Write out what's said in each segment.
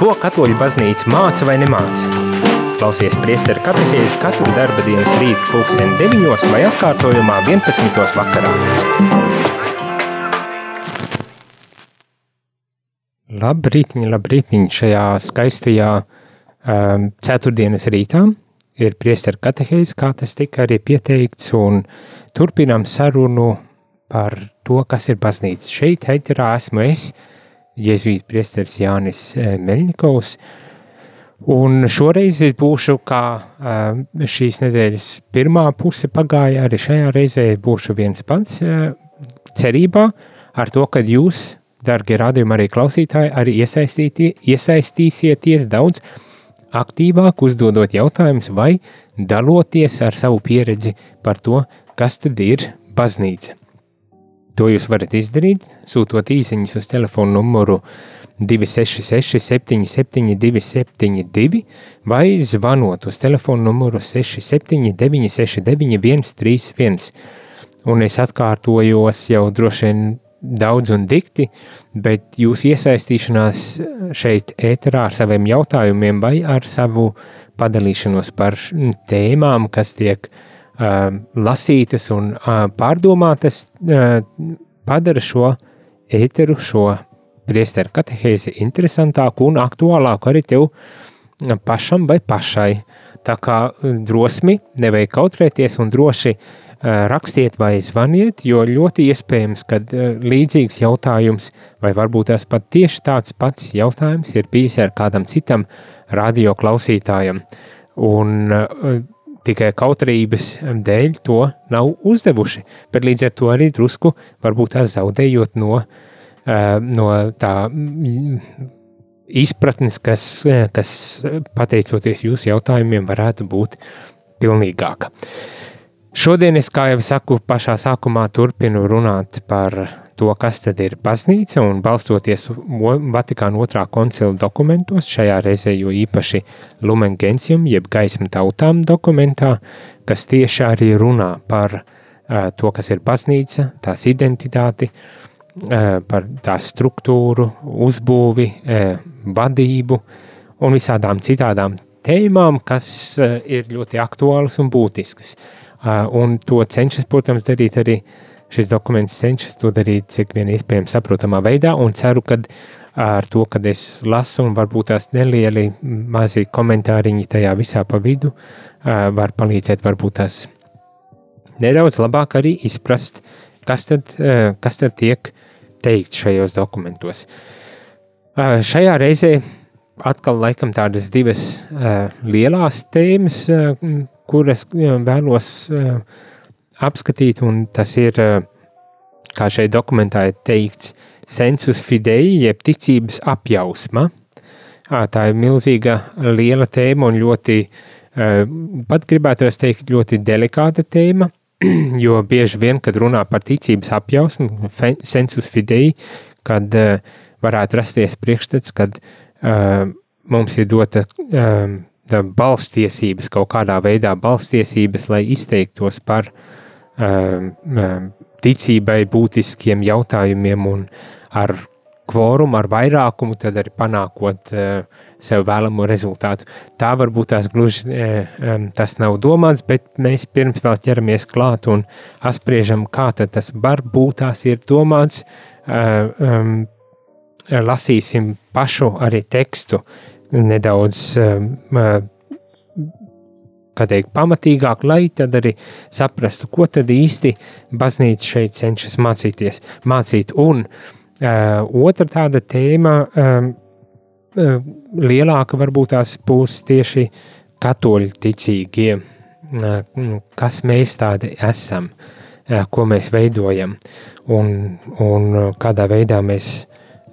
Ko katoļu baznīca māca vai nemāca? Klausies priesteru katehēzi katru darba dienas rītu pulksteni 9 vai atkārtojumā 11. vakarā. Labrītiņ, labrītiņ šajā skaistajā um, ceturtdienas rītā ir priesteru katehēzi, kā tas tika arī pieteikts, un turpinām sarunu par to, kas ir baznīca. Šeit, Heiterā, esmu es, uh, jēzuīta priesteris Jānis eh, Meļņikovs. Un šoreiz būšu, kā eh, šīs nedēļas pirmā puse pagāja, arī šajā reizē būšu viens pats eh, cerībā ar to, ka jūs, dargie radījumi arī klausītāji, arī iesaistīsieties daudz aktīvāk uzdodot jautājumus vai daloties ar savu pieredzi par to, kas tad ir baznīca. To jūs varat izdarīt, sūtot īsiņus uz telefonu numuru 266, 77, 272, vai zvanot uz telefonu numuru 679, 691, 131. Un es atkārtojos jau droši vien daudz un dikti, bet jūsu iesaistīšanās šeit, ēterā, ar saviem jautājumiem vai ar savu padalīšanos par tēmām, kas tiek uh, lasītas un pārdomātas, padara šo ēteru, šo priesteru katehēzi interesantāku un aktuālāku arī tev pašam vai pašai. Tā kā drosmi nevajag kautrēties un droši rakstiet vai zvaniet, jo ļoti iespējams, ka līdzīgs jautājums, vai varbūt tas pat tieši tāds pats jautājums ir bijis ar kādam citam radio klausītājam. Un tikai kautrības dēļ to nav uzdevuši, bet līdz ar to arī drusku varbūt tās zaudējot no, no tā izpratnes, kas, kas pateicoties jūsu jautājumiem varētu būt pilnīgāka. Šodien es, kā jau saku, pašā sākumā turpinu runāt par to, kas tad ir baznīca, un balstoties Vatikāna otrā koncila dokumentos, šajā reizē jo īpaši Lumen Gentium, jeb gaisma tautām dokumentā, kas tieši arī runā par uh, to, kas ir baznīca, tās identitāti, uh, par tās struktūru, uzbūvi, uh, vadību un visādām citādām tēmām, kas uh, ir ļoti aktuālas un būtiskas. Uh, un to cenšas, protams, darīt arī šis dokuments cenšas to darīt cik vien iespējams saprotamā veidā, un ceru, ka ar to, kad es lasu un varbūt tās nelieli mazi komentāriņi tajā visā pa vidu, var palīdzēt varbūt tās nedaudz labāk arī izprast, kas tad, kas tad tiek teikt šajos dokumentos. Šajā reizē atkal laikam tādas divas lielās tēmas, kuras vēlos uh, apskatīt, un tas ir, kā šeit dokumentā ir teikts, sensus fidei, jeb ticības apjausma. Tā ir milzīga liela tēma un ļoti, pat gribētu teikt, ļoti delikāta tēma, jo bieži vien, kad runā par ticības apjausmu, sensus fidei, kad varētu rasties priekšstats, kad mums ir dota balstiesības kaut kādā veidā, balstiesības, lai izteiktos par Um, ticībai būtiskiem jautājumiem un ar kvorumu, ar vairākumu, tad arī panākot uh, sev vēlamo rezultātu. Tā varbūt tās gluži uh, um, tas nav domāts, bet mēs pirms vēl ķeramies klāt un apspriežam, kā tas var būt tās ir domāts. Uh, um, lasīsim pašu arī tekstu nedaudz um, uh, teikt, pamatīgāk, lai tad arī saprastu, ko tad īsti baznīca šeit cenšas mācīties, mācīt. Un uh, otra tāda tēma, um, uh, lielāka varbūt tās būs tieši katoļu ticīgie, uh, kas mēs tādi esam, uh, ko mēs veidojam un, un kādā veidā mēs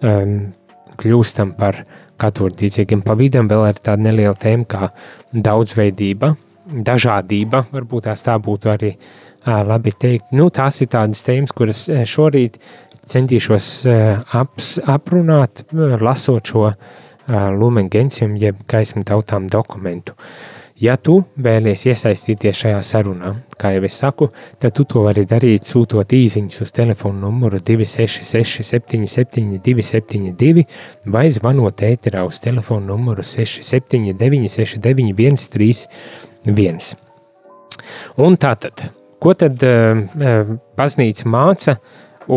um, kļūstam par katoļu ticīgiem. Pa vidam vēl ir tāda neliela tēma kā daudzveidība, dažādība, varbūt tās tā būtu arī labi teikt. Nu, tās ir tādas tēmas, kuras šorīt centīšos aps, aprunāt, lasot šo Lumen Gentium, jeb gaismu tautām dokumentu. Ja tu vēlies iesaistīties šajā sarunā, kā jau es saku, tad tu to vari darīt sūtot īsiņus uz telefona numuru 266 77 272 vai zvanot ēterā uz telefona numuru 679 69 131. Un tātad, ko tad uh, baznīca māca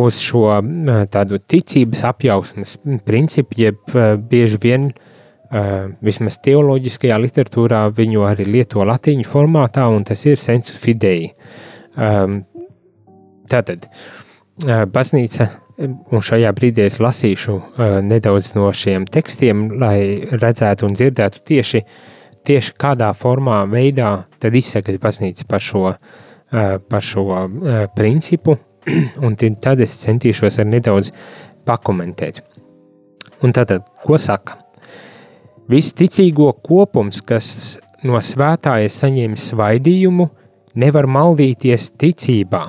uz šo uh, tādu ticības apjausmas principu, jeb bieži vien Uh, vismaz teoloģiskajā literatūrā viņu arī lieto latīņu formātā, un tas ir sensus fidei. Um, tātad, uh, baznīca, un šajā brīdī es lasīšu uh, nedaudz no šiem tekstiem, lai redzētu un dzirdētu tieši, tieši kādā formā, veidā tad izsakas baznīca par šo, uh, par šo uh, principu, un tad es centīšos ar nedaudz pakomentēt. Un tātad, ko saka? Viss ticīgo kopums, kas no svētā ir saņēmis svaidījumu, nevar maldīties ticībā.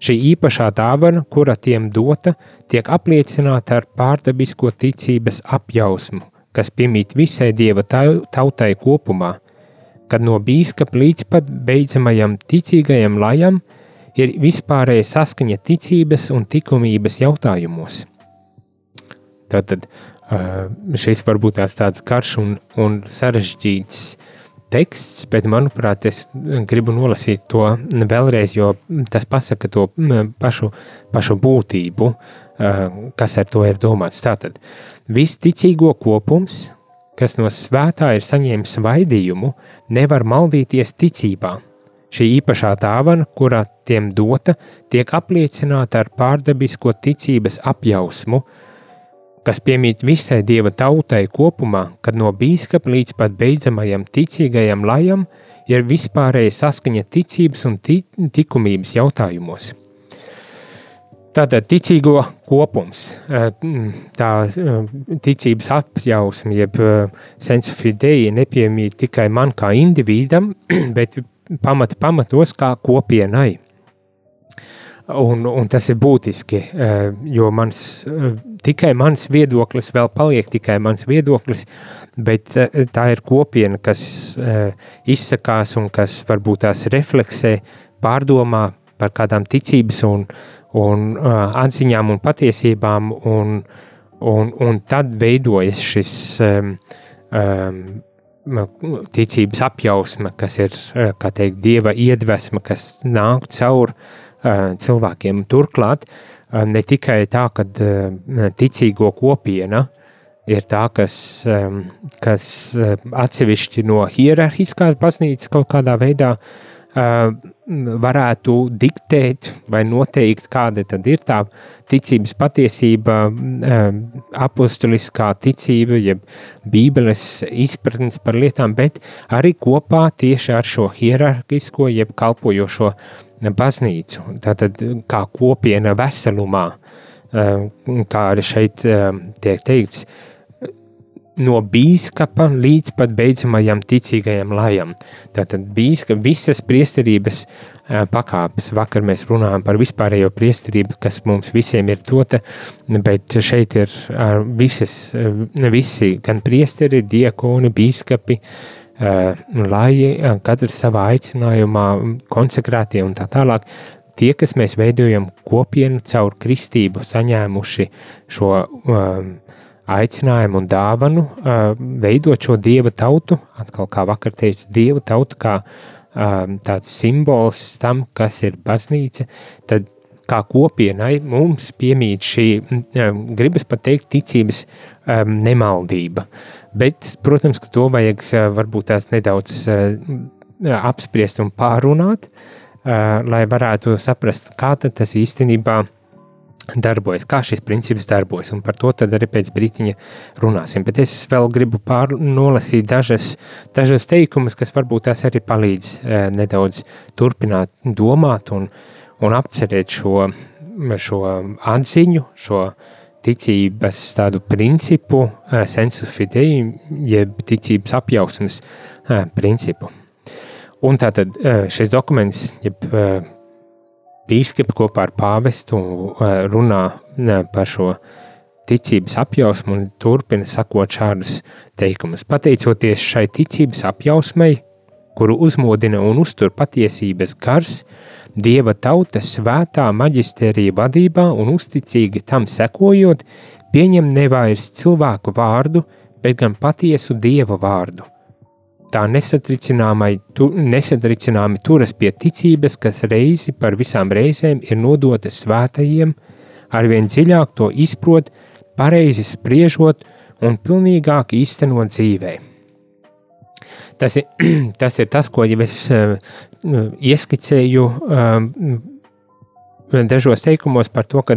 Šī īpašā dāvana, kura tiem dota, tiek apliecināta ar pārdabisko ticības apjausmu, kas piemīt visai dieva tautai kopumā, kad no bīskapa līdz pat beidzamajam ticīgajam lajam ir vispārēja saskaņa ticības un likumības jautājumos. Tātad šis varbūt tās tāds karš un, un sarežģīts teksts, bet, manuprāt, es gribu nolasīt to vēlreiz, jo tas pasaka to pašu, pašu būtību, kas ar to ir domāts. Tātad, viss ticīgo kopums, kas no svētā ir saņēmis vaidījumu, nevar maldīties ticībā. Šī īpašā dāvana, kura tiem dota, tiek apliecināta ar pārdabisko ticības apjausmu, uh, kas piemīt visai dieva tautai kopumā, kad no bīskapa līdz pat beidzamajam ticīgajam lajam ir vispārēja saskaņa ticības un likumības jautājumos. Tātad ticīgo kopums, eh, tā eh, ticības apjausme, jeb eh, sensu fidei nepiemīt tikai man kā individam, bet pamata pamatos kā kopienai. Un, un tas ir būtiski, jo mans tikai mans viedoklis vēl paliek tikai mans viedoklis, bet eh, tā ir kopiena, kas eh, izsakās un kas varbūt tās refleksē, pārdomā par kādām ticības un, un eh, atziņām un patiesībām, un, un, un tad veidojas šis um, um, ticības apjausme, kas ir, kā teikt, dieva iedvesma, kas nāk caur uh, cilvēkiem. Turklāt, uh, ne tikai tā, ka ticīgo kopiena ir tā, kas, kas atsevišķi no hierarhiskās baznīcas kaut kādā veidā varētu diktēt vai noteikt, kāda tad ir tā ticības patiesība, apustuliskā ticība, jeb bībeles izpratnes par lietām, bet arī kopā tieši ar šo hierarhisko, jeb kalpojošo baznīcu, tātad kā kopiena veselumā, kā arī šeit tiek teikts, no bīskapa līdz pat beidzamajam ticīgajam lajam. Tātad bīska visas priesterības eh, pakāpes. Vakar mēs runājām par vispārējo priesterību, kas mums visiem ir dota, bet šeit ir visas, visi, gan priesteri, diakoni, bīskapi, uh, Eh, eh, katrs savā aicinājumā konsekrētie un tā tālāk, tie, kas mēs veidojam kopienu caur kristību, saņēmuši šo um, aicinājumu un dāvanu, veidot šo dieva tautu, atkal kā vakar teicu, dieva tautu kā tāds simbols tam, kas ir baznīca, tad kā kopienai mums piemīt šī, gribas pat teikt, ticības nemaldība. Bet, protams, ka to vajag varbūt tās nedaudz apspriest un pārunāt, lai varētu saprast, kā tas īstenībā darbojas, kā šis princips darbojas, un par to arī pēc brītiņa runāsim. Bet es vēl gribu pārnolasīt dažas, dažas teikumus, kas varbūt tās arī palīdz nedaudz turpināt domāt un, un apcerēt šo, šo atziņu, šo ticības tādu principu, eh, sensu fidei, jeb ticības apjausmas eh, principu. Un tātad eh, šis dokuments, jeb bīskapi kopā ar pāvestu runā par šo ticības apjausmu un turpina sakot šādus teikumus. Pateicoties šai ticības apjausmai, kuru uzmodina un uztur patiesības gars, dieva tauta svētā maģistērija vadībā un uzticīgi tam sekojot, pieņem nevairs cilvēku vārdu, bet gan patiesu dieva vārdu. Tā nesatricināmi turas pie ticības, kas reizi par visām reizēm ir nodota svētajiem, arvien dziļāk to izprot, pareizi spriežot un pilnīgāk īstenot dzīvē. Tas ir, tas ir tas, ko jau es uh, ieskicēju uh, dažos teikumos par to, ka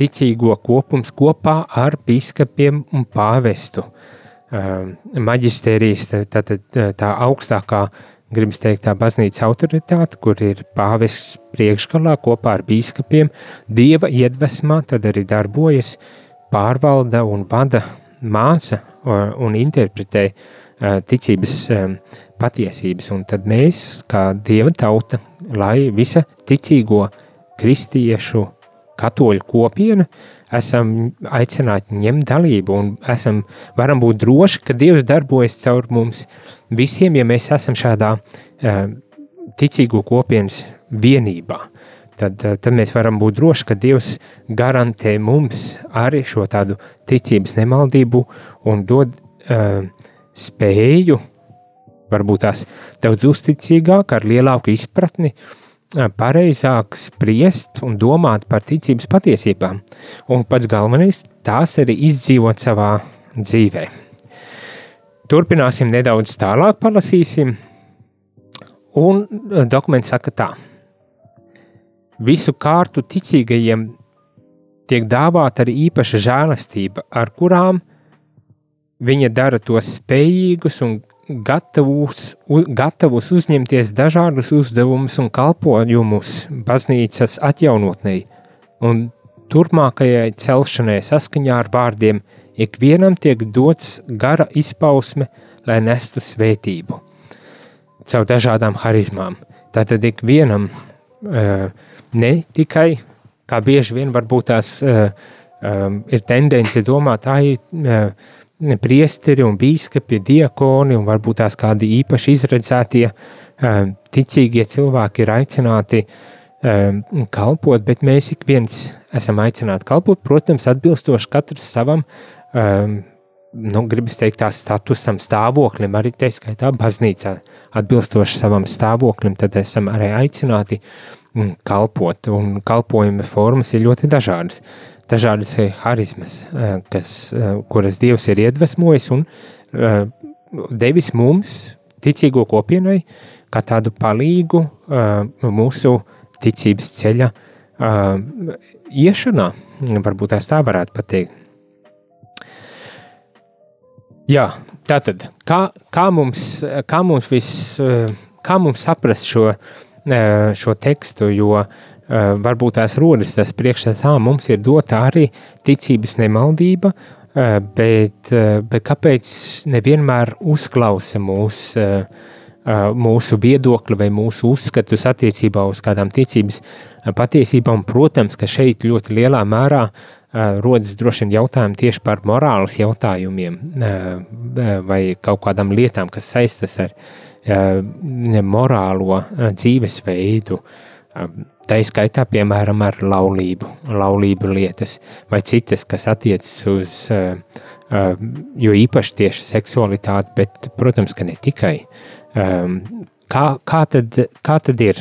ticīgo kopums kopā ar biskupiem un pāvestu uh, maģistērijas, tā, tā, tā augstākā, gribas teikt, tā baznīcas autoritāte, kur ir pāvests priekšgalā kopā ar biskupiem, dieva iedvesmā, tad arī darbojas, pārvalda un vada māca un interpretē uh, ticības patiesības, un tad mēs, kā dieva tauta, lai visa ticīgo kristiešu katoļu kopiena, esam aicināti ņemt dalību un esam, varam būt droši, ka Dievs darbojas caur mums visiem, ja mēs esam šādā ticīgo kopienas vienībā. Tad, tad mēs varam būt droši, ka Dievs garantē mums arī šo tādu ticības nemaldību un dod uh, spēju, varbūt tās daudz uzticīgāk, ar lielāku izpratni, pareizāk spriest un domāt par ticības patiesībām, un pats galvenais tās arī izdzīvot savā dzīvē. Turpināsim nedaudz tālāk, palasīsim, un dokuments saka tā. Visu kārtu ticīgajiem tiek dāvāta arī īpaša žēlastība, ar kurām – Viņa dara tos spējīgus un gatavus, gatavus uzņemties dažādus uzdevumus un kalpojumus baznīcas atjaunotnei un turpmākajai celšanai saskaņā ar vārdiem ikvienam tiek dots gara izpausme, lai nestu svētību. Caur dažādām harizmām. Tātad ikvienam ne tikai, kā bieži vien varbūt tās ir tendence domāt, ai, priesteri un bīskapi, diakoni un varbūt tās kādi īpaši izredzētie ticīgie cilvēki ir aicināti kalpot, bet mēs ik viens esam aicināti kalpot, protams, atbilstoši katrs savam, nu, gribas teikt, tā statusam, stāvoklim, arī tā skaitā baznīcā, atbilstoši savam stāvoklim, tad esam arī aicināti kalpot, un kalpojuma formas ir ļoti dažādas dažādas harizmas, eh, kas, eh, kuras Dievs ir iedvesmojis un eh, devis mums, ticīgo kopienai, kā tādu palīgu mūsu ticības ceļa iešanā, varbūt tās tā varētu pateikt. Jā, tātad, kā, kā mums, kā mums, vis, kā mums saprast šo, šo tekstu, jo uh, Eh, varbūt tās rodas tas priekšstats, ah, mums ir dota arī ticības nemaldība, eh, bet, eh, bet kāpēc nevienmēr uzklausa mūs, mūsu viedokli vai mūsu uzskatus attiecībā uz kādām ticības patiesībām? Protams, ka šeit ļoti lielā mērā rodas droši vien jautājumi tieši par morāles jautājumiem vai kaut kādām lietām, kas saistas ar morālo dzīvesveidu. Tā izskaitā, piemēram, ar laulību, laulību lietas vai citas, kas attiecas uz, jo īpaši tieši seksualitāti, bet, protams, ka ne tikai. Kā, kā, tad, kā tad ir,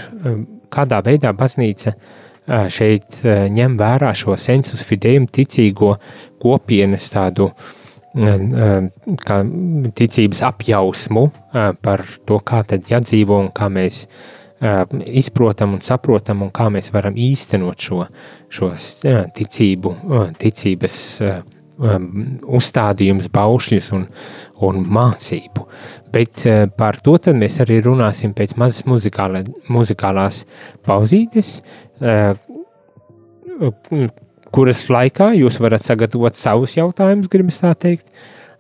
kādā veidā baznīca šeit ņem vērā šo sensus fidējumu ticīgo kopienas tādu kā ticības apjausmu par to, kā tad jādzīvo un kā mēs uh, izprotam un saprotam, un kā mēs varam īstenot šo, šo ticību, ticības uzstādījumus, baušļus un, un mācību. Bet par to mēs arī runāsim pēc mazas muzikālā, muzikālās pauzītes, kuras laikā jūs varat sagatavot savus jautājumus, gribas tā teikt,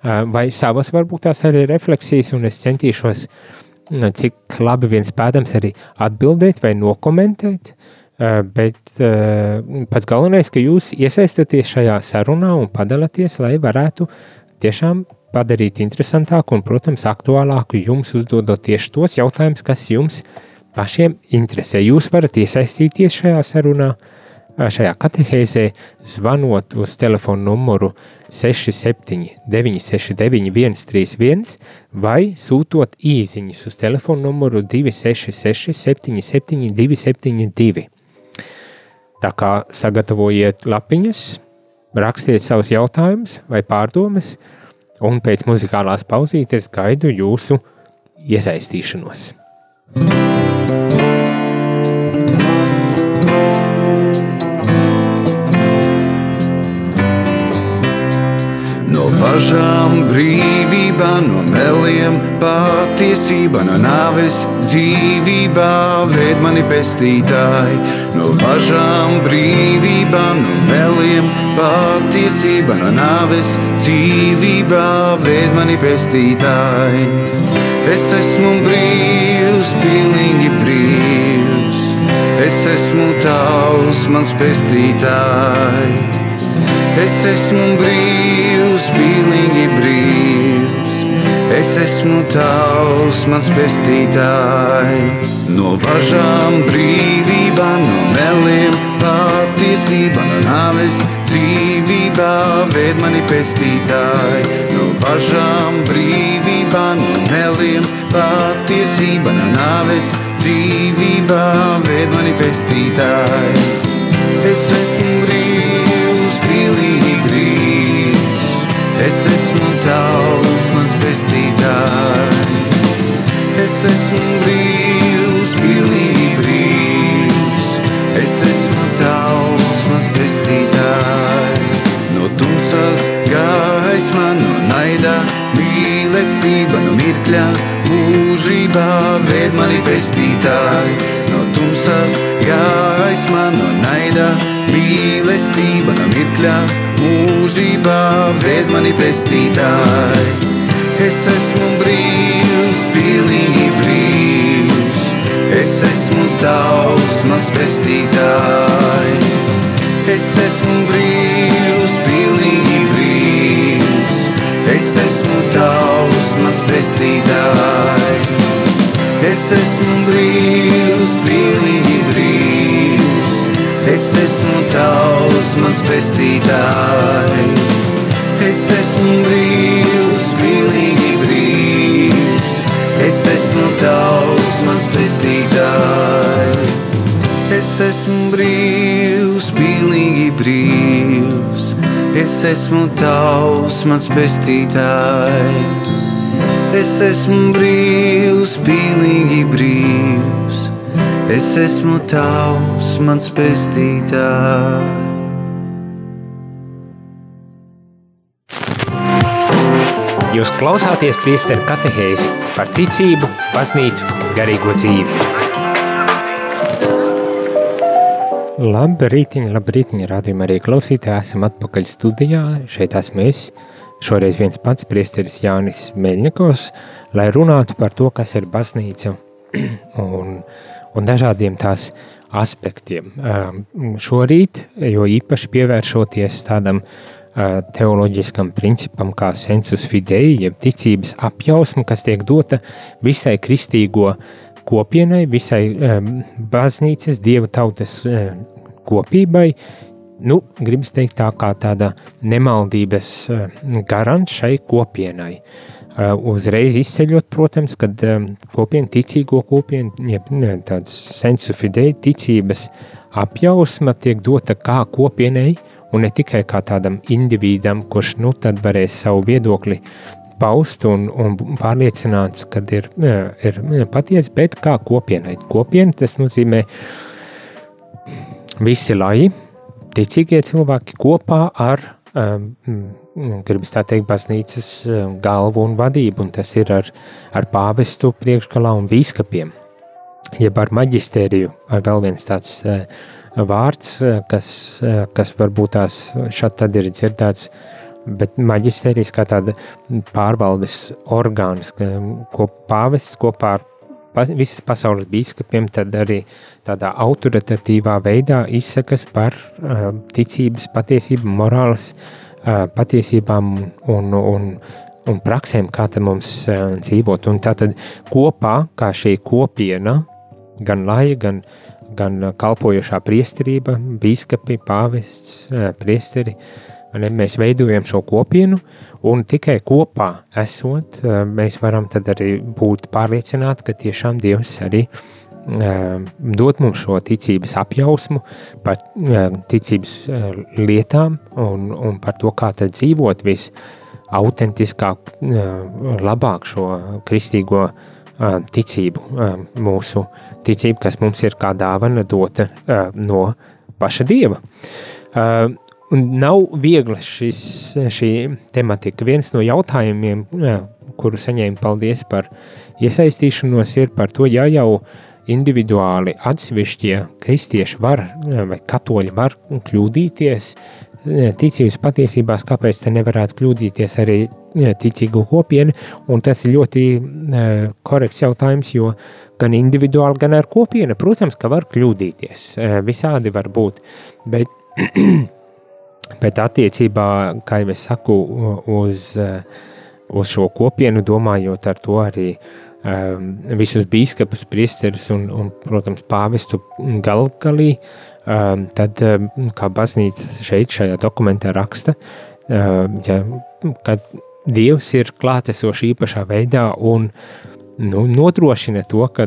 vai savas varbūt tās arī refleksijas, un es centīšos uh, cik labi viens spēdams arī atbildēt vai nokomentēt, eh, bet eh, pats galvenais, ka jūs iesaistaties šajā sarunā un padalāties, lai varētu tiešām padarīt interesantāku un, protams, aktuālāku jums uzdodot tieši tos jautājumus, kas jums pašiem interesē. Jūs varat iesaistīties šajā sarunā, šajā katehēzē, zvanot uz telefonu numuru 679 691 131 vai sūtot īziņas uz telefonu numuru 266 77 272. Tā kā sagatavojiet lapiņas, rakstiet savus jautājumus vai pārdomas, un pēc muzikālās pauzītes gaidu jūsu iesaistīšanos. No bažām brīvībā, no meliem patiesība, no nāves dzīvībā, ved mani pestītāji. No bažām brīvībā, no meliem patiesība, no nāves dzīvībā, ved mani pestītāji. Es esmu brīvs, pilnīgi brīvs, es esmu tavs, mans pestītājs. Es esmu brīvs, pilnīgi brīvs. Es esmu tavs, mans pestītājs. No važām brīvībā, no meliem patiesība, no nāves dzīvībā, ved mani pestītāji. No važām brīvībā, no meliem patiesība, no nāves dzīvībā, ved mani pestītāji. Es esmu Es esmu tavs, mans pestītājs. Es esmu brīvs, pilnīgi brīvs. Es esmu tavs, mans pestītājs. No tumsas gaisma, no naida mīlestība, no mirkļa mūžībā ved mani pestītāji. No tumsas gaisma, no naida mīlestība, no mirkļa mūžībā ved mani pestītāji. Es esmu brīvs, pilnīgi brīvs. Es esmu tavs, mans pestītāji. Es esmu brīvs, pilnīgi brīvs. Es esmu tavs, mans pestītāji. Es esmu brīvs, pilnīgi brīvs. Es esmu tavs, mans pestītāji. Es esmu brīvs, pilnīgi brīvs. Es esmu tavs, mans pestītāji. Es esmu brīvs, pilnīgi brīvs. Es esmu tavs, mans pestītāji. Es esmu brīvs, pilnīgi brīvs. Es esmu tavs, mans pestītāji. Jūs klausāties priesteru katehēzi par ticību, baznīcu, garīgo dzīvi. Labrītiņ, labrītiņ, rādījumā arī klausītāji, esam atpakaļ studijā, šeit esmu es, šoreiz viens pats priesteris Jānis Meļņakovs, lai runātu par to, kas ir baznīca un, un dažādiem tās aspektiem. Šorīt, jo īpaši pievēršoties tādam teoloģiskam principam, kā sensus fidei, jeb ticības apjausma, kas tiek dota visai kristīgo kopienai, visai baznīcas, dievu tautas kopībai. Nu, gribas teikt, tā kā tāda nemaldības garants šai kopienai. Uh, uzreiz izceļot, protams, kad kopiena, ticīgo kopienu, jeb ne, tāds sensu fidei, ticības apjausma tiek dota kā kopienai, un ne tikai kā tādam individam, kurš nu tad varēs savu viedokli paust un, un pārliecināts, ka ir, ir patiesi, bet kā kopienai. Kopiena tas nozīmē visi lai, ticīgie cilvēki kopā ar, um, gribas tā teikt, baznīcas galvu un vadību, un tas ir ar, ar pāvestu priekšgalā un vīskapiem, jeb ar maģistēriju, ar vēl viens tāds uh, vārds, eh, kas, eh, kas varbūt tās šādi tad ir dzirdēts, bet maģisterijas kā tāda pārvaldes orgāns, ko pāvests kopā ar visas pasaules bīskapiem tad arī tādā autoritatīvā veidā izsakas par uh, ticības patiesību, morāles patiesībām un, un, un praksēm, kā te mums dzīvot. Un tātad kopā, kā šī kopiena, gan laja, gan, gan kalpojošā priesterība, bīskapi, pāvests, priesteri, mēs veidojam šo kopienu, un tikai kopā esot, mēs varam tad arī būt pārliecināti, ka tiešām Dievs arī dot mums šo ticības apjausmu par ticības lietām un, un par to, kā dzīvot visautentiskāk, labāk šo kristīgo ticību, mūsu ticību, kas mums ir kā dāvana dota no paša Dieva. Un nav viegli šis, šī tematika. Viens no jautājumiem, kuru saņēmu paldies par iesaistīšanos, ir par to, ja jau individuāli atsevišķie kristieši var vai katoļi var kļūdīties ticības patiesībās, kāpēc te nevarētu kļūdīties arī ticīgu kopienu, un tas ir ļoti korekts jautājums, jo gan individuāli, gan ar kopienu, protams, ka var kļūdīties, visādi var būt, bet, bet attiecībā, kā jau es saku, uz, uz šo kopienu, domājot ar to arī uh, visus biskupus, priesterus un, un, protams, pāvestu galgalī, um, tad, um, kā baznīca šeit šajā dokumentā raksta, ja, kad Dievs ir klātesoši īpašā veidā un nu, nodrošina to, ka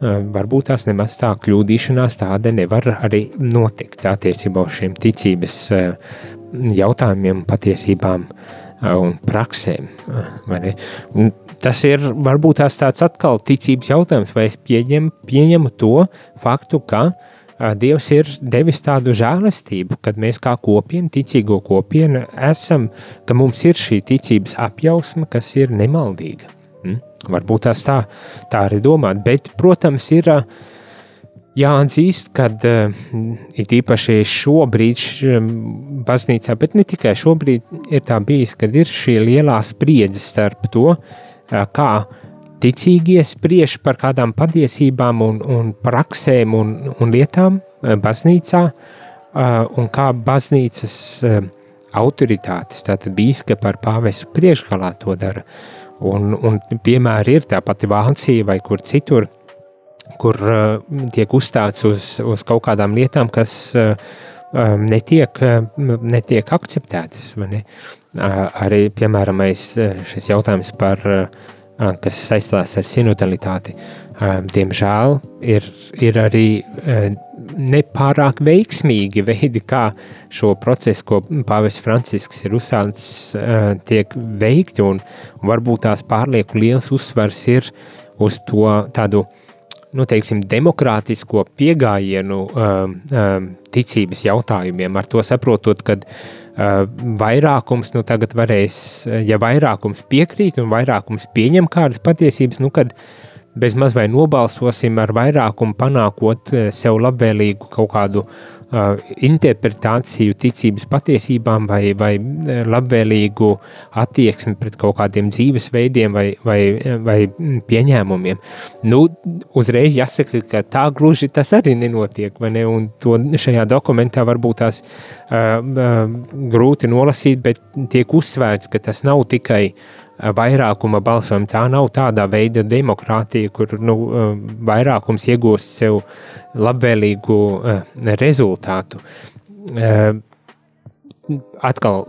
varbūt tās nemaz tā kļūdīšanās tāda nevar arī notikt attiecībā uz šiem ticības jautājumiem, patiesībām un praksēm. Un tas ir varbūt tās tāds atkal ticības jautājums, vai es pieņem, pieņemu to faktu, ka Dievs ir devis tādu žēlastību, kad mēs kā kopiena, ticīgo kopiena, esam, ka mums ir šī ticības apjausma, kas ir nemaldīga. Hmm? Varbūt tās tā, tā arī domāt, bet, protams, ir jāatzīst, ka it īpaši šobrīd baznīcā, bet ne tikai šobrīd ir tā bijis, kad ir šī lielā spriedze starp to, kā ticīgie spriež par kādām patiesībām un, un praksēm un, un lietām baznīcā, un kā baznīcas autoritātes, tātad bīskapa ar pāvesu priekšgalā to dara. Un, un piemēri ir tā pati Vācija vai kur citur, kur tiek uzstāts uz, uz kaut kādām lietām, kas netiek, netiek akceptētas. Ne? Arī, piemēram, šis jautājums par, kas saistās ar sinodalitāti, diemžēl ir, ir arī nepārāk veiksmīgi veidi, kā šo procesu, ko Pāvests Francisks ir uzsācis, tiek veikti, un varbūt tās pārlieku liels uzsvars ir uz to tādu nu, teiksim, demokrātisko pieejamību um, um, ticības jautājumiem. Ar to saprotot, ka uh, vairākums nu, tagad varēs, ja vairākums piekrīt un vairākums pieņem kādas patiesības, nu, tad bez maz vai nobalsosim ar vairākumu, panākot uh, sev labvēlīgu kaut kādu uh, interpretāciju ticības patiesībām vai, vai uh, labvēlīgu attieksmi pret kaut kādiem dzīvesveidiem vai, vai, vai pieņēmumiem. Nu, uzreiz jāsaka, ka tā gluži tas arī nenotiek, vai ne? Un to šajā dokumentā varbūt tās uh, uh, grūti nolasīt, bet tiek uzsvērts, ka tas nav tikai uh, vairākuma balsojumu. Tā nav tāda veida demokrātija, kur nu, vairākums iegūst sev labvēlīgu rezultātu. Atkal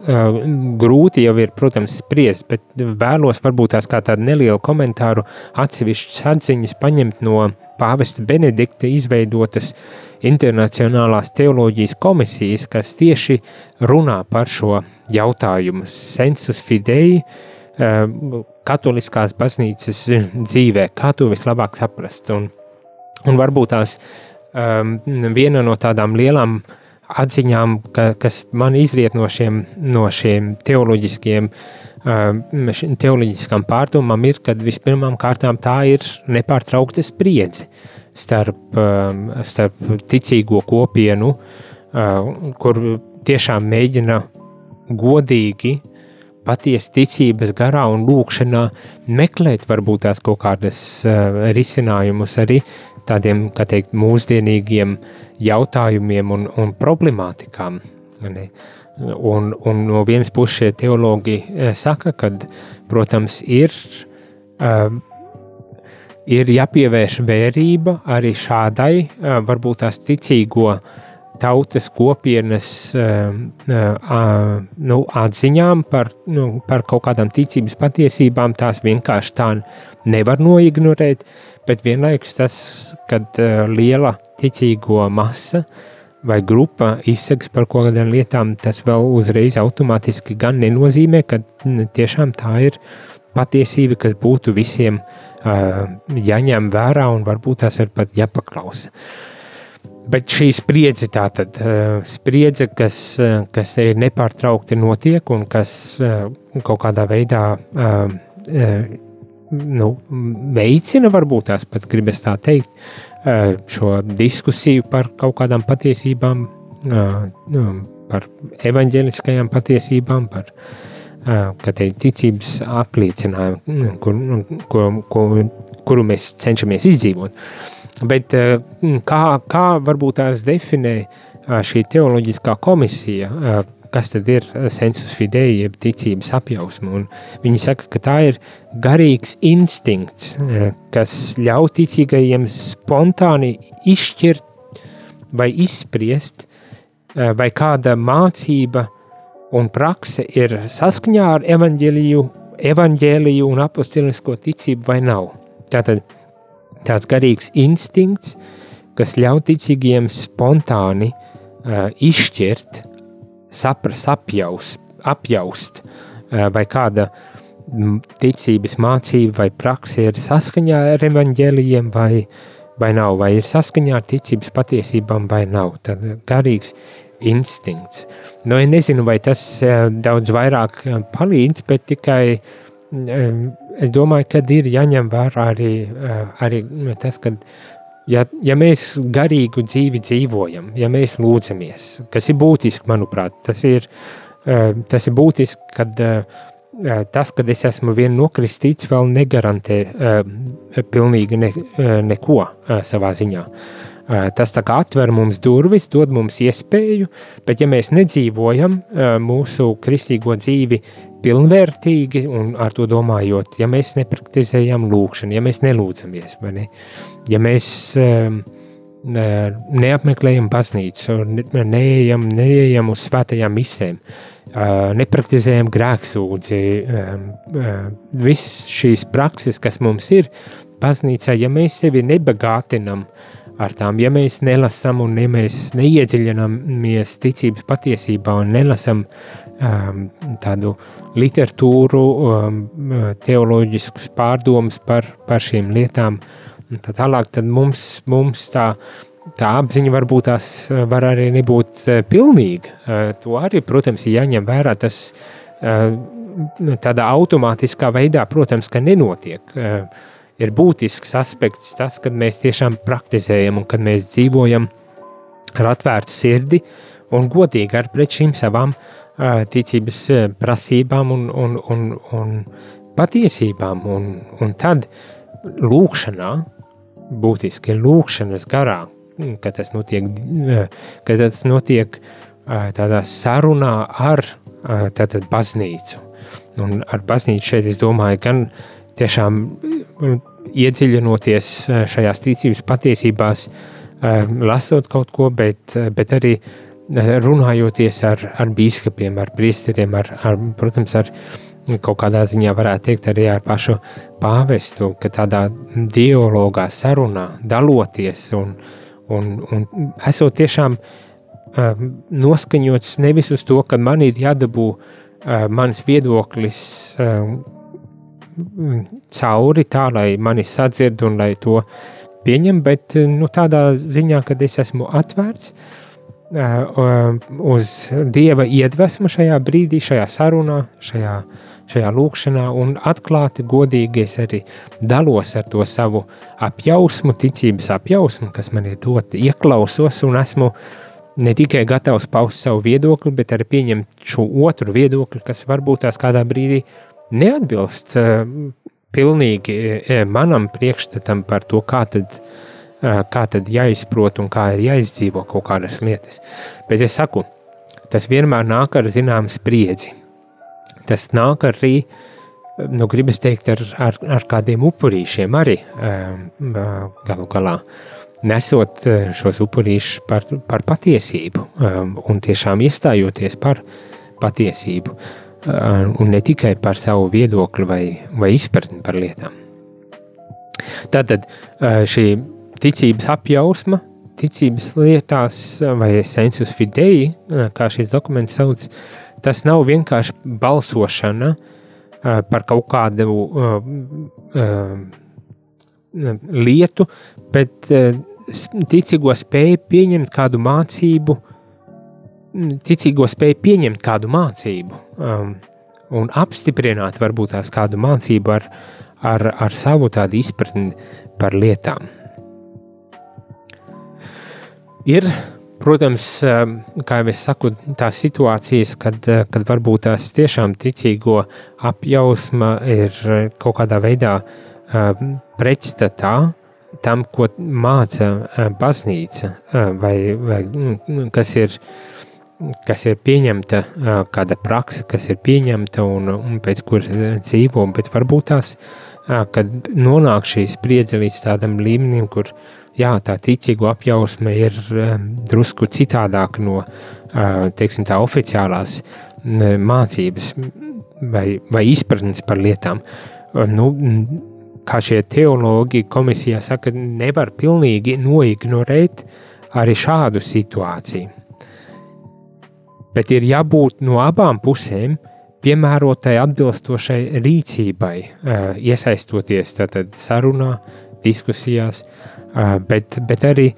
grūti jau ir, protams, spriest, bet vēlos varbūt tās kā tādu nelielu komentāru atsevišķas atziņas paņemt no pāvesta Benedikta izveidotas internacionālās teoloģijas komisijas, kas tieši runā par šo jautājumu sensus fidei, uh, katoliskās baznīcas dzīvē, kā to vislabāk saprast. Un, un varbūt tās um, viena no tādām lielām atziņām, ka, kas man izriet no šiem, no šiem teoloģiskiem, um, teoloģiskām pārdomām, ir, ka vispirmām kārtām tā ir nepārtraukta spriedze starp, starp ticīgo kopienu, kur tiešām mēģina godīgi uh, patiesi ticības garā un lūkšanā meklēt varbūt tās kaut kādas uh, risinājumus arī tādiem, kā teikt, mūsdienīgiem jautājumiem un, un problemātikām. Ne? Un, un no vienas puses šie teologi saka, ka, protams, ir, ir jāpievērš vērība arī šādai, varbūt tās ticīgo tautas kopienas nu, atziņām par, nu, par kaut kādām ticības patiesībām, tās vienkārši tā nevar noignorēt, bet vienlaikus tas, kad liela ticīgo masa vai grupa izsaka par kaut kādām lietām, tas vēl uzreiz automātiski gan nenozīmē, ka tiešām tā ir patiesība, kas būtu visiem uh, jāņem vērā un varbūt tās ir pat jāpaklausa. Bet šī spriedze, tātad uh, spriedze, kas, uh, kas ir nepārtraukti notiek un kas uh, kaut kādā veidā nu, veicina, varbūt tās pat gribas tā teikt, šo diskusiju par kaut kādām patiesībām, nu, par evaņģēliskajām patiesībām, par te, ticības apliecinājumu, kur, ko, ko, kuru mēs cenšamies izdzīvot. Bet kā, kā varbūt tās definē šī teoloģiskā komisija, kas tad ir sensus fidei, jeb ticības apjausma. Un viņi saka, ka tā ir garīgs instinkts, eh, kas ļauj ticīgajiem spontāni izšķirt vai izspriest, eh, vai kāda mācība un prakse ir saskaņā ar evaņģēliju, evaņģēliju un apostilisko ticību vai nav. Tātad tāds garīgs instinkts, kas ļauj ticīgiem spontāni uh, izšķirt, saprast, apjaust, apjaust vai kāda ticības mācība vai praksa ir saskaņā ar evaņģēlijiem vai, vai nav, vai ir saskaņā ar ticības patiesībām vai nav. Tad garīgs instinkts. Nu, es nezinu, vai tas daudz vairāk palīdz, bet tikai es domāju, ka ir jāņem vērā arī, arī tas, ka ja, ja mēs garīgu dzīvi dzīvojam, ja mēs lūdzamies, kas ir būtiski, manuprāt, tas ir, eh, tas ir būtiski, kad eh, eh, tas, kad es esmu vien nokristīts, vēl negarantē pilnīgi ne, neko savā ziņā. Tas tā kā atver mums durvis, dod mums iespēju, bet ja mēs nedzīvojam mūsu kristīgo dzīvi pilnvērtīgi un ar to domājot, ja mēs nepraktizējam lūkšanu, ja mēs nelūdzamies, ne? ja mēs um, neapmeklējam baznīcu, neejam, neejam uz svētajām misēm, uh, nepraktizējam grēksūdzi, uh, visas šīs prakses, kas mums ir baznīcā, ja mēs sevi nebagātinam ar tām, ja mēs nelasam un ja mēs neiedziļināmies ticības patiesībā un nelasam um, tādu literatūru, um, teoloģiskus pārdomus par, par šīm lietām. Tā tālāk tad mums, mums tā, tā apziņa varbūt tās var arī nebūt uh, pilnīga. Uh, to arī, protams, ir jāņem vērā. Tas uh, tādā automātiskā veidā, protams, ka nenotiek. Ir būtisks aspekts tas, kad mēs tiešām praktizējam un kad mēs dzīvojam ar atvērtu sirdi un godīgi ar pret šīm savām uh, ticības prasībām un, un, un, un patiesībām. Un, un tad lūkšanā, būtiski lūkšanas garā, kad tas notiek, kad tas notiek tādā sarunā ar tātad baznīcu. Un ar baznīcu šeit es domāju gan tiešām iedziļinoties šajās ticības patiesībās, lasot kaut ko, bet, bet arī runājoties ar, ar biskupiem, ar priesteriem, ar, ar, protams, ar kaut kādā ziņā varētu teikt arī ar pašu pāvestu, ka tādā dialogā, sarunā, daloties un, un, un esot tiešām uh, noskaņots nevis uz to, ka man ir jādabū uh, mans viedoklis uh, cauri tā, lai mani sadzird un lai to pieņem, bet nu, tādā ziņā, kad es esmu atvērts, uh, uz dieva iedvesmu šajā brīdī, šajā sarunā, šajā, šajā lūkšanā, un atklāti, godīgi es arī dalos ar to savu apjausmu, ticības apjausmu, kas man ir dota, ieklausos un esmu ne tikai gatavs paust savu viedokli, bet arī pieņemt šo otru viedokli, kas varbūt tās kādā brīdī neatbilst uh, pilnīgi uh, manam priekšstatam par to, kā tad uh, kā tad jāizprot un kā ir jāizdzīvo kaut kādas lietas. Bet es saku, tas vienmēr nāk ar zināmu spriedzi. Tas nāk arī, nu, gribas teikt, ar, ar, ar kādiem upurīšiem arī galu galā. Nesot šos upurīšus par, par patiesību un tiešām iestājoties par patiesību un ne tikai par savu viedokli vai, vai izpratni par lietām. Tātad šī ticības apjausma, ticības lietās vai sensus fidei, kā šis dokuments sauc, tas nav vienkārši balsošana par kaut kādu lietu, bet ticīgo spēju pieņemt kādu mācību, ticīgo spēju pieņemt kādu mācību un apstiprināt varbūt tās kādu mācību ar, ar, ar savu tādu izpratni par lietām. Ir, protams, um, kā jau es saku, tās situācijas, kad, uh, kad varbūt tās tiešām ticīgo apjausma ir uh, kaut kādā veidā um, pretstatā tam, ko māca uh, baznīca, vai, vai mm, kas ir kas ir pieņemta, kāda praksa, kas ir pieņemta un, un pēc kuras dzīvo, bet varbūt tās, kad nonāk šī spriedze līdz tādam līmenim, kur jā, tā ticīgo apjausme ir drusku citādāka no teiksim, tā oficiālās mācības vai, vai izpratnes par lietām. Nu, kā šie teologi komisijā saka, nevar pilnīgi noignorēt arī šādu situāciju. Bet ir jābūt no abām pusēm piemērotai atbilstošai rīcībai, iesaistoties sarunā, diskusijās, bet, bet arī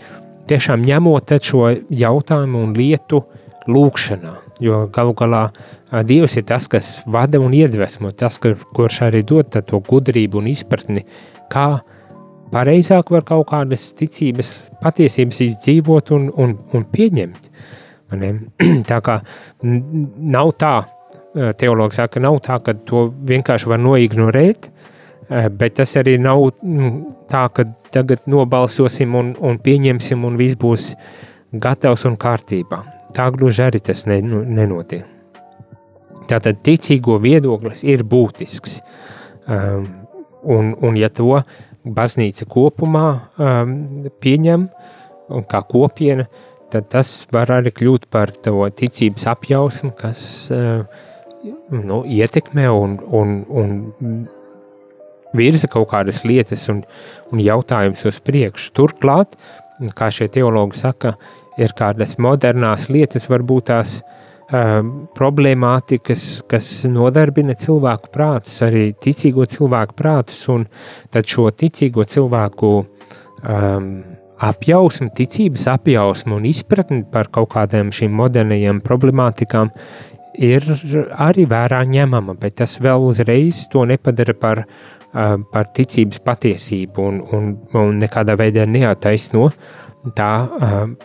tiešām ņemot šo jautājumu un lietu lūkšanā. Jo galu galā Dievs ir tas, kas vada un iedvesmo, tas, kurš arī dod to gudrību un izpratni, kā pareizāk var kaut kādas ticības, patiesības izdzīvot un, un, un pieņemt. Tā kā nav tā, teologs saka, nav tā, ka to vienkārši var noignorēt, bet tas arī nav tā, ka tagad nobalsosim un, un pieņemsim, un viss būs gatavs un kārtībā. Tā gluži arī tas ne, nu, nenotiek. Tātad ticīgo viedoklis ir būtisks. Um, un, un ja to baznīca kopumā um, pieņem kā kopiena, tad tas var arī kļūt par to ticības apjausmu, kas uh, nu, ietekmē un, un, un virza kaut kādas lietas un, un jautājumus uz priekšu. Turklāt, kā šie teologi saka, ir kādas modernās lietas, varbūt tās um, problemātikas, kas nodarbina cilvēku prātus, arī ticīgo cilvēku prātus, un tad šo ticīgo cilvēku um, apjausmu, ticības apjausmu un izpratni par kaut kādām šīm modernajām problemātikām ir arī vērā ņemama, bet tas vēl uzreiz to nepadara par par ticības patiesību un, un, un nekādā veidā neataisno tā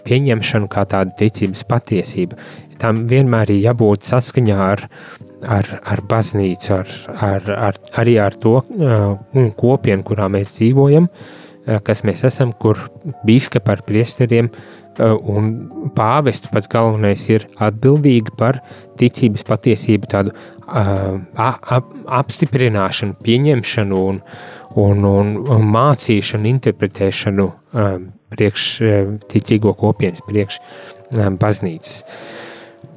pieņemšanu kā tādu ticības patiesību. Tam vienmēr ir jābūt saskaņā ar, ar, ar baznīcu, ar, ar, ar, arī ar to kopienu, kurā mēs dzīvojam, kas mēs esam, kur bīskapa ar priesteriem un pāvestu pats galvenais ir atbildīgi par ticības patiesību tādu apstiprināšanu, pieņemšanu un, un, un, un mācīšanu, interpretēšanu priekš ticīgo kopienas, priekš baznīcas.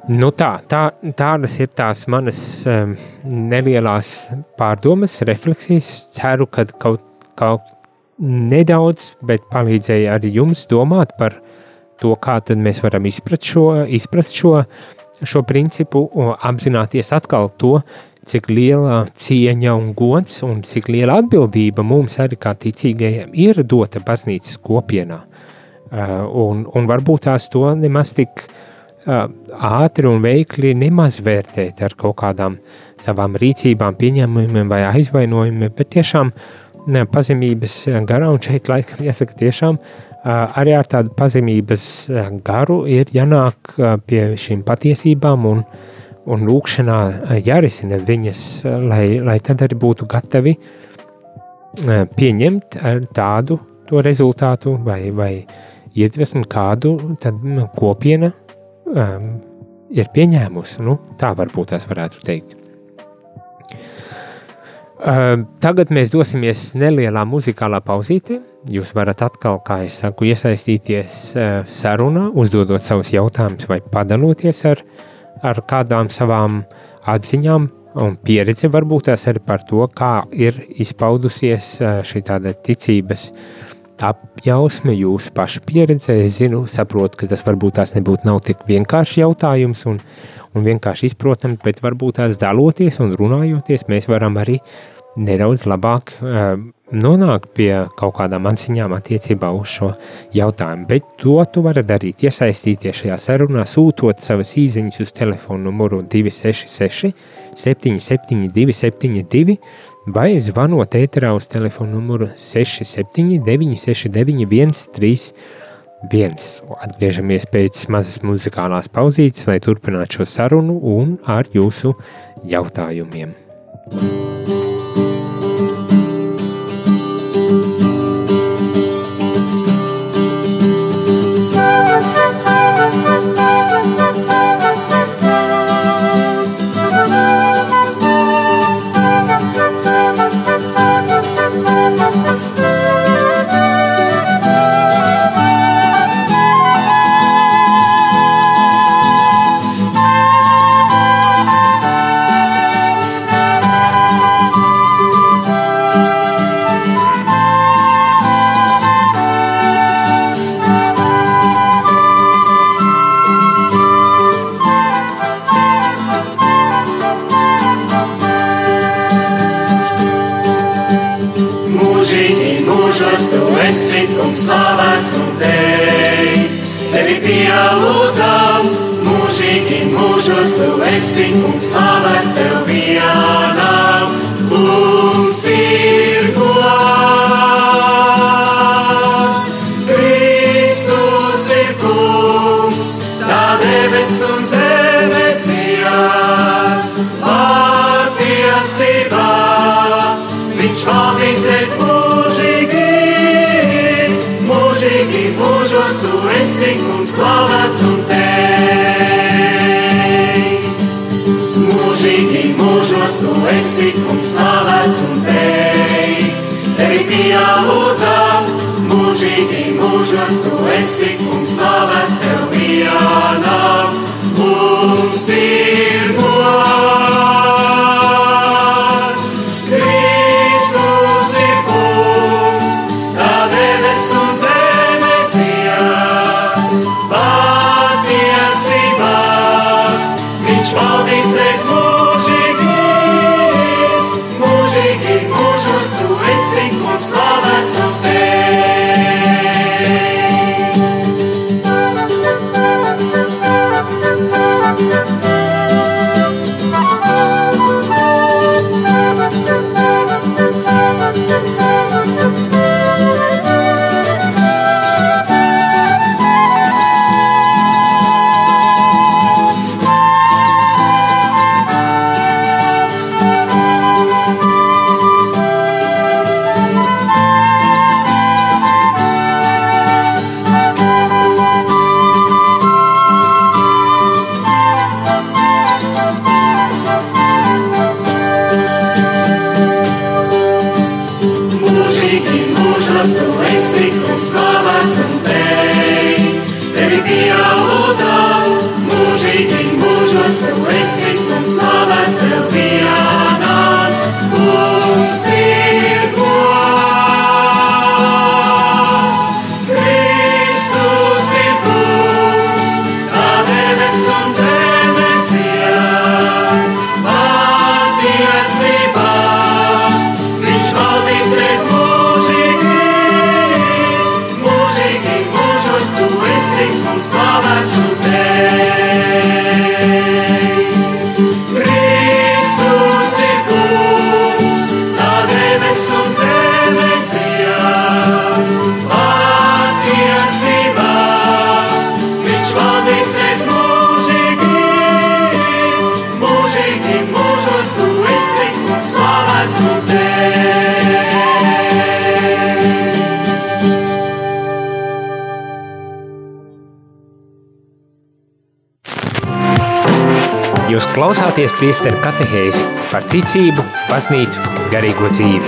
Nu tā, tā, tādas ir tās manas um, nelielās pārdomas, refleksijas. Ceru, ka kaut, kaut nedaudz, bet palīdzēja arī jums domāt par to, kā mēs varam izprast šo, izprast šo šo principu, apzināties atkal to, cik liela cieņa un gods un cik liela atbildība mums arī kā ticīgajiem ir dota baznīcas kopienā. Un, un varbūt tās to nemaz tik ātri un veikli nemaz vērtēt ar kaut kādām savām rīcībām, pieņēmumiem vai aizvainojumiem, bet tiešām pazemības garā un šeit laikam jāsaka tiešām arī ar tādu pazemības garu ir jānāk pie šīm patiesībām un, un lūkšanā jārisina viņas, lai, lai tad arī būtu gatavi pieņemt tādu to rezultātu vai, vai iedvesmu, kādu tad kopiena um, ir pieņēmusi. Nu, tā varbūt tās varētu teikt. Uh, tagad mēs dosimies nelielā muzikālā pauzītē. Jūs varat atkal, kā jau saku, iesaistīties uh, sarunā, uzdodot savus jautājumus vai padaloties ar, ar kādām savām atziņām un pieredzi, varbūt tās arī par to, kā ir izpaudusies uh, šī tāda ticības apjausme, jūsu paša pieredze. Es zinu, saprotu, ka tas varbūt tās nebūtu nav tik vienkārši jautājums un, un vienkārši izprotami, bet varbūt tās daloties un runājoties, mēs varam arī nedaudz labāk uh, nonākt pie kaut kādām atziņām attiecībā uz šo jautājumu. Bet to tu vari darīt, iesaistīties šajā sarunā, sūtot savas īsiņas uz telefona numuru 266, 772, 72, vai zvanot ēterā uz telefona numuru 679, 691, 31. Atgriežamies pēc mazas muzikālās pauzītes, lai turpinātu šo sarunu un ar jūsu jautājumiem. thank you klausāties priesteru katehēzi par ticību, baznīcu, garīgo dzīvi.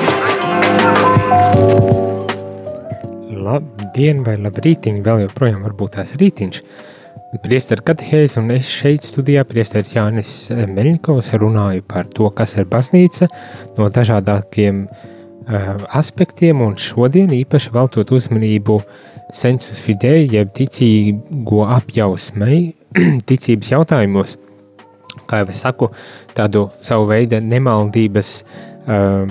Labdien vai labrītiņ, vēl joprojām varbūt tās rītiņš. Priesteru katehēzi un es šeit studijā priesteris Jānis Meļņikovs runāju par to, kas ir baznīca no dažādākiem uh, aspektiem un šodien īpaši veltot uzmanību sensus fidei, jeb ticīgo apjausmei, ticības jautājumos – kā jau es saku, tādu savu veidu nemaldības, uh,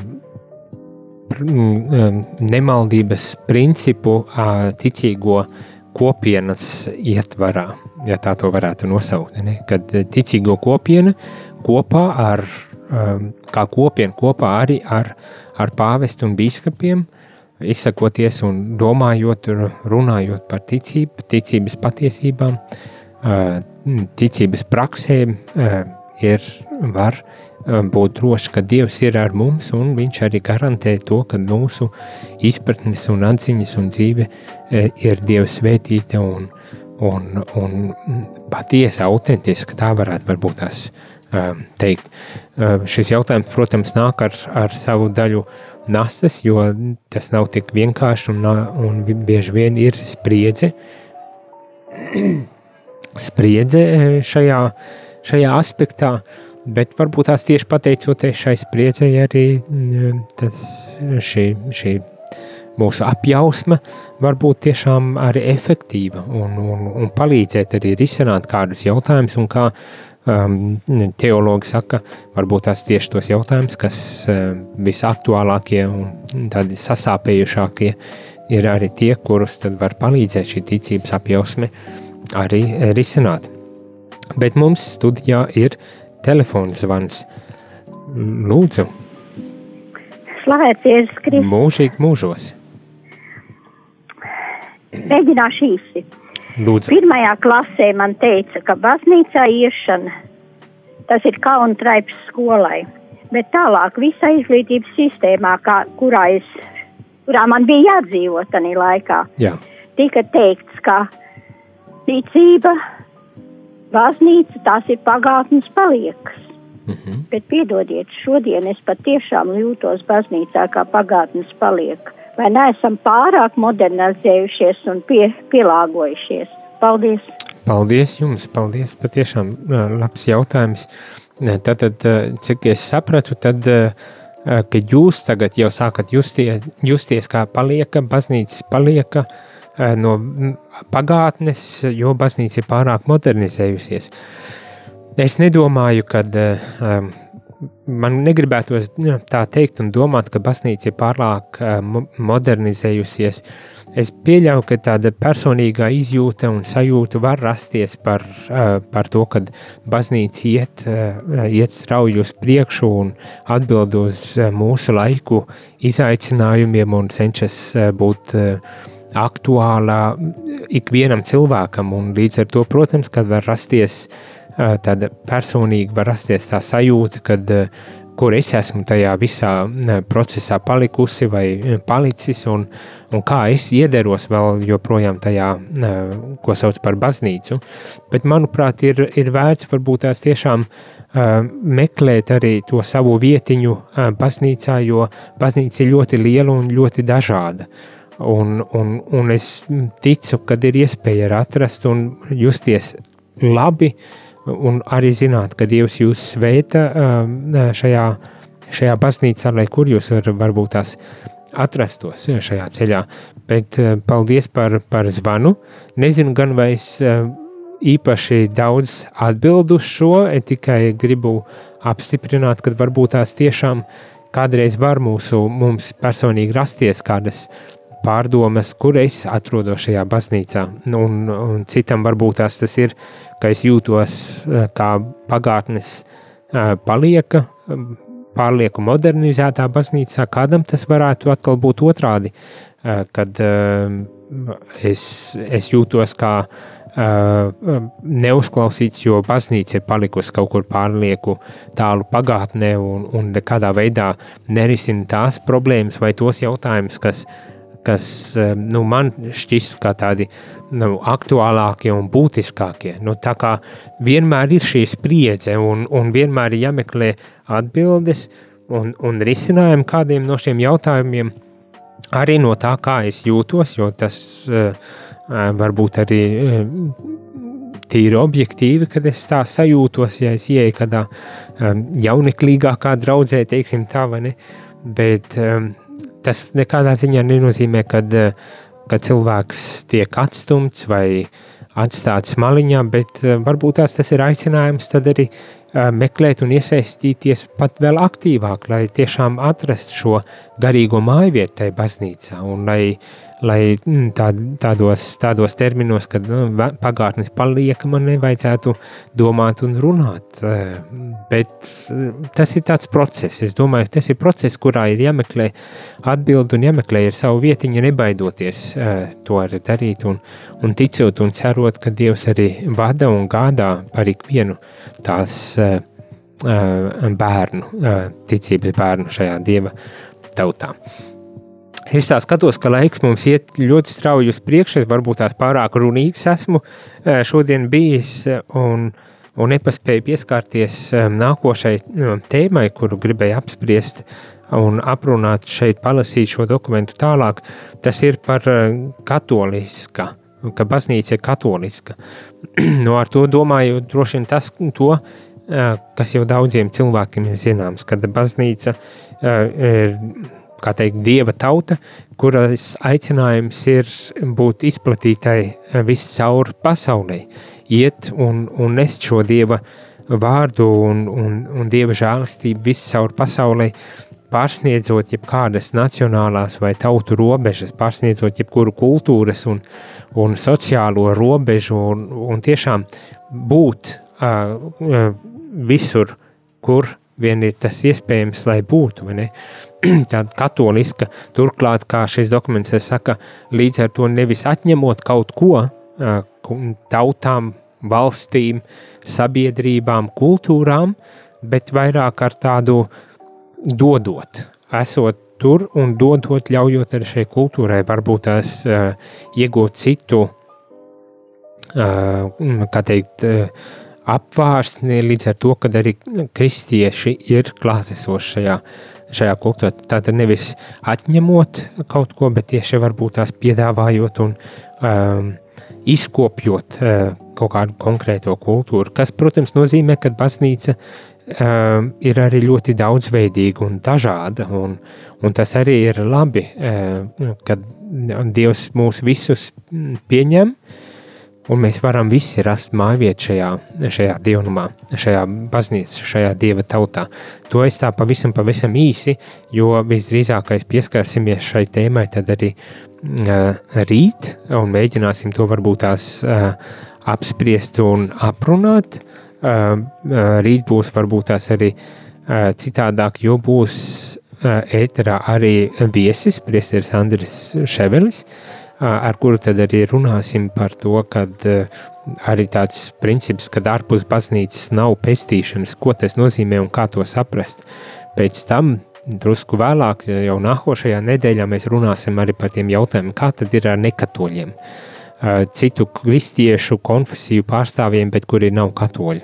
nemaldības principu uh, ticīgo kopienas ietvarā, ja tā to varētu nosaukt. Ne? Kad ticīgo kopiena kopā ar, um, kā kopiena kopā arī ar, ar pāvestu un bīskapiem, izsakoties un domājot, runājot par ticību, ticības patiesībām, uh, ticības praksēm ir, var būt droši, ka Dievs ir ar mums, un Viņš arī garantē to, ka mūsu izpratnes un atziņas un dzīve ir Dieva svētīta un, un, un patiesa, autentiska. Tā varētu varbūt tās teikt. Šis jautājums, protams, nāk ar, ar savu daļu nastas, jo tas nav tik vienkārši un, un bieži vien ir spriedze spriedze e, šajā, šajā aspektā, bet varbūt tās tieši pateicoties šai spriedzei arī tas, šī, šī mūsu apjausma var būt tiešām arī efektīva un, un, un palīdzēt arī risināt kādus jautājumus un kā um, teologi saka, varbūt tās tieši tos jautājumus, kas um, visaktuālākie un tādi sasāpējušākie ir arī tie, kurus var palīdzēt šī ticības apjausme uh, arī eh, risināt. Bet mums studijā ir telefons zvans. Lūdzu, Slavēts Kristus. mūžīgi mūžos. Mēģināšu īsi. Lūdzu, Pirmajā klasē man teica, ka baznīcā iešana tas ir kauna traips skolai. Bet tālāk visā izglītības sistēmā, kā, kurā, es, kurā man bija jādzīvot tajā laikā, jā, tika teikts, ka ticība, baznīca, tās ir pagātnes paliekas. mm -hmm. Bet piedodiet, šodien es patiešām jūtos baznīcā kā pagātnes paliek. Vai neesam pārāk modernizējušies un pie, pielāgojušies? Paldies! paldies jums, paldies, patiešām labs jautājums. Tātad, cik es sapratu, tad, ka jūs tagad jau sākat justies, justies kā palieka, baznīcas palieka ā, no m, pagātnes, jo baznīca ir pārāk modernizējusies. Es nedomāju, ka um, man negribētos nu, tā teikt un domāt, ka baznīca ir pārāk um, modernizējusies. Es pieļauju, ka tāda personīgā izjūta un sajūta var rasties par, par to, ka baznīca iet, iet strauji uz priekšu un atbild uz mūsu laiku izaicinājumiem un cenšas būt uh, aktuālā ikvienam cilvēkam, un līdz ar to, protams, kad var rasties tāda personīga, var rasties tā sajūta, kad kur es esmu tajā visā procesā palikusi vai palicis, un, un kā es iederos vēl joprojām tajā, ko sauc par baznīcu. Bet, manuprāt, ir, ir vērts varbūt tās tiešām meklēt arī to savu vietiņu baznīcā, jo baznīca ir ļoti liela un ļoti dažāda. Un, un, un es ticu, ka ir iespēja atrast un justies labi, un arī zināt, ka Dievs jūs sveita šajā, šajā baznīcā, lai kur jūs var, varbūt tās atrastos šajā ceļā. Bet paldies par, par zvanu. Nezinu gan, vai es īpaši daudz atbildu šo, tikai gribu apstiprināt, ka varbūt tās tiešām kādreiz var mūsu, mums personīgi rasties kādas pārdomas, kur es atrodos šajā baznīcā. Un, un citam varbūt tas, tas ir, ka es jūtos eh, kā pagātnes eh, palieka, pārlieku modernizētā baznīcā, kādam tas varētu atkal būt otrādi, eh, kad es, es jūtos kā neuzklausīts, jo baznīca ir palikusi kaut kur pārlieku tālu pagātnē un, un nekādā veidā nerisina tās problēmas vai tos jautājumus, kas kas nu, man šķistu kā tādi nu, aktuālākie un būtiskākie. Nu, tā kā vienmēr ir šī spriedze un, un vienmēr ir jāmeklē atbildes un, un risinājumi kādiem no šiem jautājumiem, arī no tā, kā es jūtos, jo tas uh, varbūt arī uh, tīri objektīvi, kad es tā sajūtos, ja es ieeju kādā um, jauneklīgākā draudzē, teiksim tā, vai ne, bet um, tas nekādā ziņā nenozīmē, kad, ka cilvēks tiek atstumts vai atstāts maliņā, bet varbūt tās tas ir aicinājums tad arī meklēt un iesaistīties pat vēl aktīvāk, lai tiešām atrastu šo garīgo māju vietu tajā baznīcā un lai lai mm, tā, tādos, tādos terminos, kad nu, pagātnes paliek, man nevajadzētu domāt un runāt. Bet tas ir tāds process. Es domāju, tas ir process, kurā ir jāmeklē atbildi un jāmeklē ir savu vietiņu, nebaidoties to arī darīt un, un ticot un cerot, ka Dievs arī vada un gādā par ikvienu tās bērnu, ticības bērnu šajā Dieva tautā. Es tā skatos, ka laiks mums iet ļoti strauji uz priekšu. Es varbūt tās pārāk runīgs esmu šodien bijis un, un nepaspēju pieskarties nākošai tēmai, kuru gribēju apspriest un aprunāt šeit, palasīt šo dokumentu tālāk. Tas ir par katoliska, ka baznīca ir katoliska. no ar to domāju droši vien tas, to, kas jau daudziem cilvēkiem ir zināms, kad baznīca ir kā teikt, dieva tauta, kuras aicinājums ir būt izplatītai viscaur pasaulē, iet un, un nest šo dieva vārdu un, un, un dieva žēlastību viscaur pasaulē, pārsniedzot jebkādas nacionālās vai tautu robežas, pārsniedzot jebkuru kultūras un, un sociālo robežu un, un tiešām būt uh, visur, kur vien ir tas iespējams, lai būtu. Tāda katoliska, turklāt, kā šis dokuments saka, līdz ar to nevis atņemot kaut ko tautām, valstīm, sabiedrībām, kultūrām, bet vairāk ar tādu dodot, esot tur un dodot, ļaujot arī šai kultūrai, varbūt tās uh, iegūt citu, uh, kā teikt, uh, apvārsni līdz ar to, ka arī kristieši ir klātesoši šajā, kultūrā. Tātad nevis atņemot kaut ko, bet tieši varbūt tās piedāvājot un um, izkopjot uh, kaut kādu konkrēto kultūru, kas, protams, nozīmē, ka baznīca um, ir arī ļoti daudzveidīga un dažāda, un, un tas arī ir labi, uh, kad Dievs mūs visus pieņem, uh, Un mēs varam visi rast mājvietu šajā, šajā dievnumā, šajā baznīcā, šajā dieva tautā. To es tā pavisam, pavisam īsi, jo visdrīzākais pieskarsimies šai tēmai tad arī uh, rīt, un mēģināsim to varbūt tās uh, apspriest un aprunāt. Uh, rīt būs varbūt tās arī uh, citādāk, jo būs uh, ēterā arī viesis, priesteris Andris Ševelis, uh, ar kuru tad arī runāsim par to, ka arī tāds princips, ka ārpus baznīcas nav pestīšanas, ko tas nozīmē un kā to saprast. Pēc tam drusku vēlāk, jau nākošajā nedēļā, mēs runāsim arī par tiem jautājumiem, kā tad ir ar nekatoļiem. Citu kristiešu konfesiju pārstāvjiem, bet kuri nav katoļi.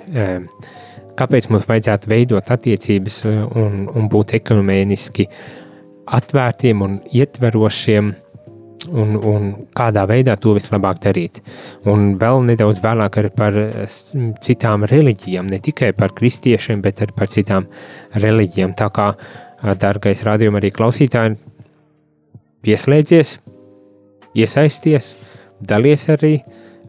Kāpēc mums vajadzētu veidot attiecības un, un būt ekonomiski atvērtiem un ietverošiem un, un kādā veidā to vislabāk darīt. Un vēl nedaudz vēlāk arī par citām reliģijām, ne tikai par kristiešiem, bet arī par citām reliģijām. Tā kā, dārgais rādījuma arī klausītāji, pieslēdzies, iesaisties, dalies arī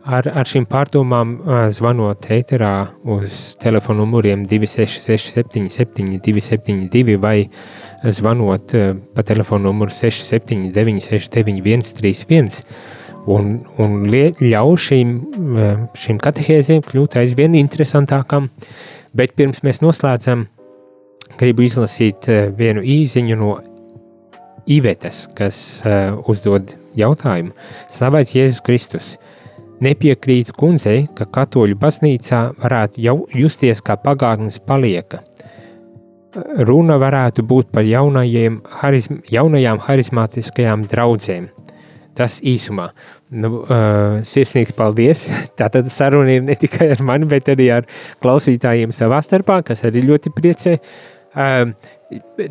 ar, ar šīm pārdomām, zvanot ēterā uz telefonu numuriem 266, 77, 272 vai zvanot eh, pa telefonu numuru 679, 691, 31 un, un ļauj šīm, eh, šīm katehēzēm kļūt aizvien interesantākām. Bet pirms mēs noslēdzam, gribu izlasīt eh, vienu īziņu no Ivetes, kas uzdod jautājumu. Slavēts Jēzus Kristus! Nepiekrītu kundzei, ka katoļu baznīcā varētu justies kā pagātnes palieka – runa varētu būt par jaunajiem, harizm, jaunajām harizmātiskajām draudzēm. Tas īsumā. Nu, uh, sirsnīgs paldies. Tātad saruna ir ne tikai ar mani, bet arī ar klausītājiem savā starpā, kas arī ļoti priecē. Uh,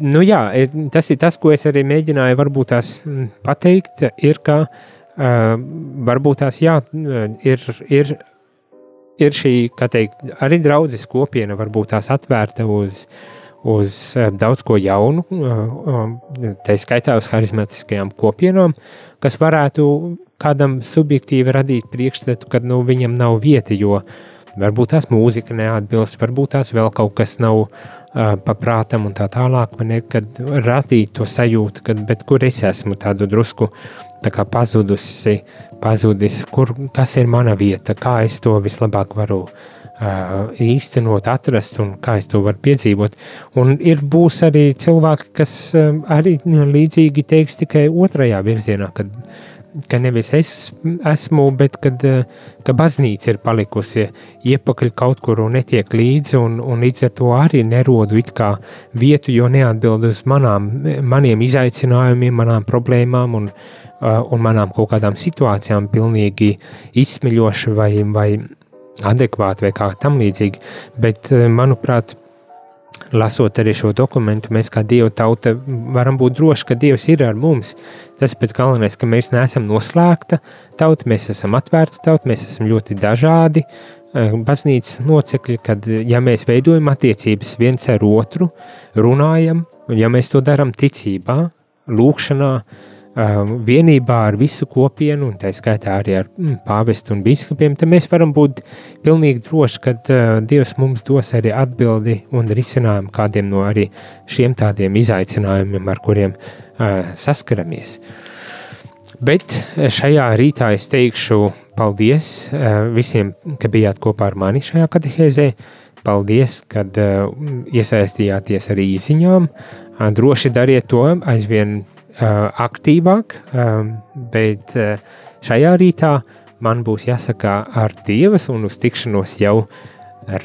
nu jā, tas ir tas, ko es arī mēģināju varbūt tās pateikt, ir, ka uh, varbūt tās jā, ir, ir, ir šī, kā teikt, arī draudzes kopiena varbūt tās atvērta uz uz eh, daudz ko jaunu, eh, eh, tā skaitā uz harizmatiskajām kopienām, kas varētu kādam subjektīvi radīt priekšstatu, ka nu, viņam nav vieta, jo varbūt tās mūzika neatbilst, varbūt tās vēl kaut kas nav uh, paprātam un tā tālāk, ne, kad radīt to sajūtu, kad, bet kur es esmu tādu drusku tā kā pazudusi, pazudis, kur, kas ir mana vieta, kā es to vislabāk varu uh, īstenot, atrast un kā es to varu piedzīvot. Un ir būs arī cilvēki, kas arī līdzīgi teiks tikai otrajā virzienā, kad, ka nevis es esmu, bet kad, ka baznīca ir palikusi iepakaļ kaut kur un netiek līdzi, un, un līdz ar to arī nerodu it kā vietu, jo neatbild uz manām, maniem izaicinājumiem, manām problēmām un, un manām kaut kādām situācijām pilnīgi izsmeļoši vai, vai adekvāti vai kā tam līdzīgi. Bet, eh, manuprāt, lasot arī šo dokumentu, mēs kā Dieva tauta varam būt droši, ka Dievs ir ar mums. Tas pats galvenais, ka mēs neesam noslēgta tauta, mēs esam atvērta tauta, mēs esam ļoti dažādi. Eh, baznīcas locekļi, kad ja mēs veidojam attiecības viens ar otru, runājam, un ja mēs to darām ticībā, lūkšanā, Um, vienībā ar visu kopienu, un tā skaitā arī ar mm, pāvestu un biskupiem, tad mēs varam būt pilnīgi droši, ka uh, Dievs mums dos arī atbildi un risinājumu kādiem no arī šiem tādiem izaicinājumiem, ar kuriem uh, saskaramies. Bet šajā rītā es teikšu paldies uh, visiem, ka bijāt kopā ar mani šajā katehēzē. Paldies, kad uh, iesaistījāties arī īsiņām. Uh, droši dariet to aizvien aktīvāk, bet šajā rītā man būs jāsaka ar Dievas un uz tikšanos jau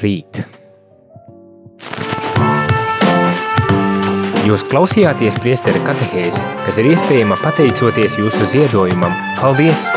rīt. Jūs klausījāties priesteri katehēzi, kas ir iespējama pateicoties jūsu ziedojumam. Paldies!